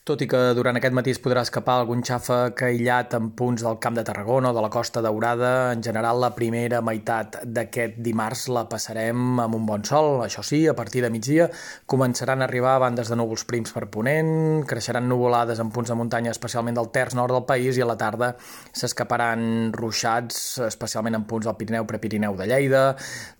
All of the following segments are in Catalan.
Tot i que durant aquest matí es podrà escapar algun xàfec aïllat en punts del Camp de Tarragona o de la Costa Daurada, en general la primera meitat d'aquest dimarts la passarem amb un bon sol. Això sí, a partir de migdia començaran a arribar bandes de núvols prims per ponent, creixeran nuvolades en punts de muntanya, especialment del terç nord del país, i a la tarda s'escaparan ruixats, especialment en punts del Pirineu, Prepirineu de Lleida,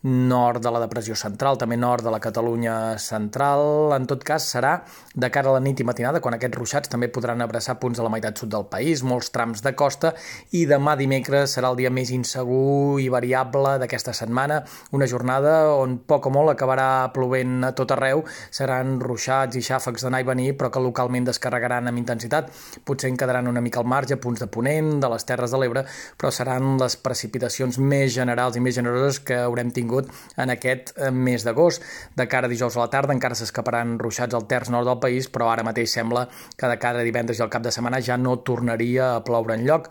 nord de la depressió central, també nord de la Catalunya central. En tot cas, serà de cara a la nit i matinada, quan aquest aquests ruixats també podran abraçar punts de la meitat sud del país, molts trams de costa, i demà dimecres serà el dia més insegur i variable d'aquesta setmana, una jornada on poc o molt acabarà plovent a tot arreu, seran ruixats i xàfecs d'anar i venir, però que localment descarregaran amb intensitat. Potser en quedaran una mica al marge, punts de ponent, de les Terres de l'Ebre, però seran les precipitacions més generals i més generoses que haurem tingut en aquest eh, mes d'agost. De cara a dijous a la tarda encara s'escaparan ruixats al terç nord del país, però ara mateix sembla cada cada divendres i el cap de setmana ja no tornaria a ploure en lloc.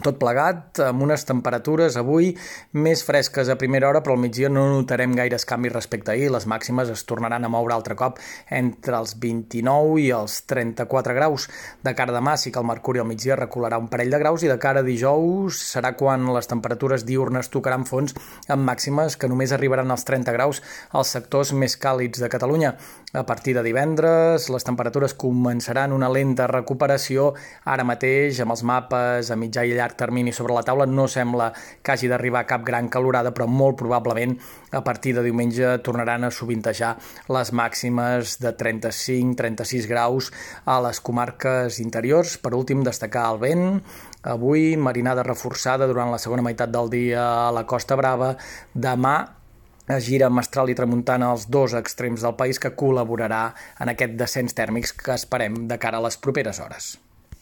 Tot plegat, amb unes temperatures avui més fresques a primera hora, però al migdia no notarem gaires canvis respecte a ahir. Les màximes es tornaran a moure altre cop entre els 29 i els 34 graus. De cara a demà sí que el mercuri al migdia recularà un parell de graus i de cara a dijous serà quan les temperatures diurnes tocaran fons amb màximes que només arribaran als 30 graus als sectors més càlids de Catalunya. A partir de divendres les temperatures començaran una lenta recuperació. Ara mateix amb els mapes a mitjà i llarg llarg termini sobre la taula no sembla que hagi d'arribar cap gran calorada, però molt probablement a partir de diumenge tornaran a sovintejar les màximes de 35-36 graus a les comarques interiors. Per últim, destacar el vent, Avui, marinada reforçada durant la segona meitat del dia a la Costa Brava. Demà, es gira mestral i tramuntana als dos extrems del país que col·laborarà en aquest descens tèrmics que esperem de cara a les properes hores.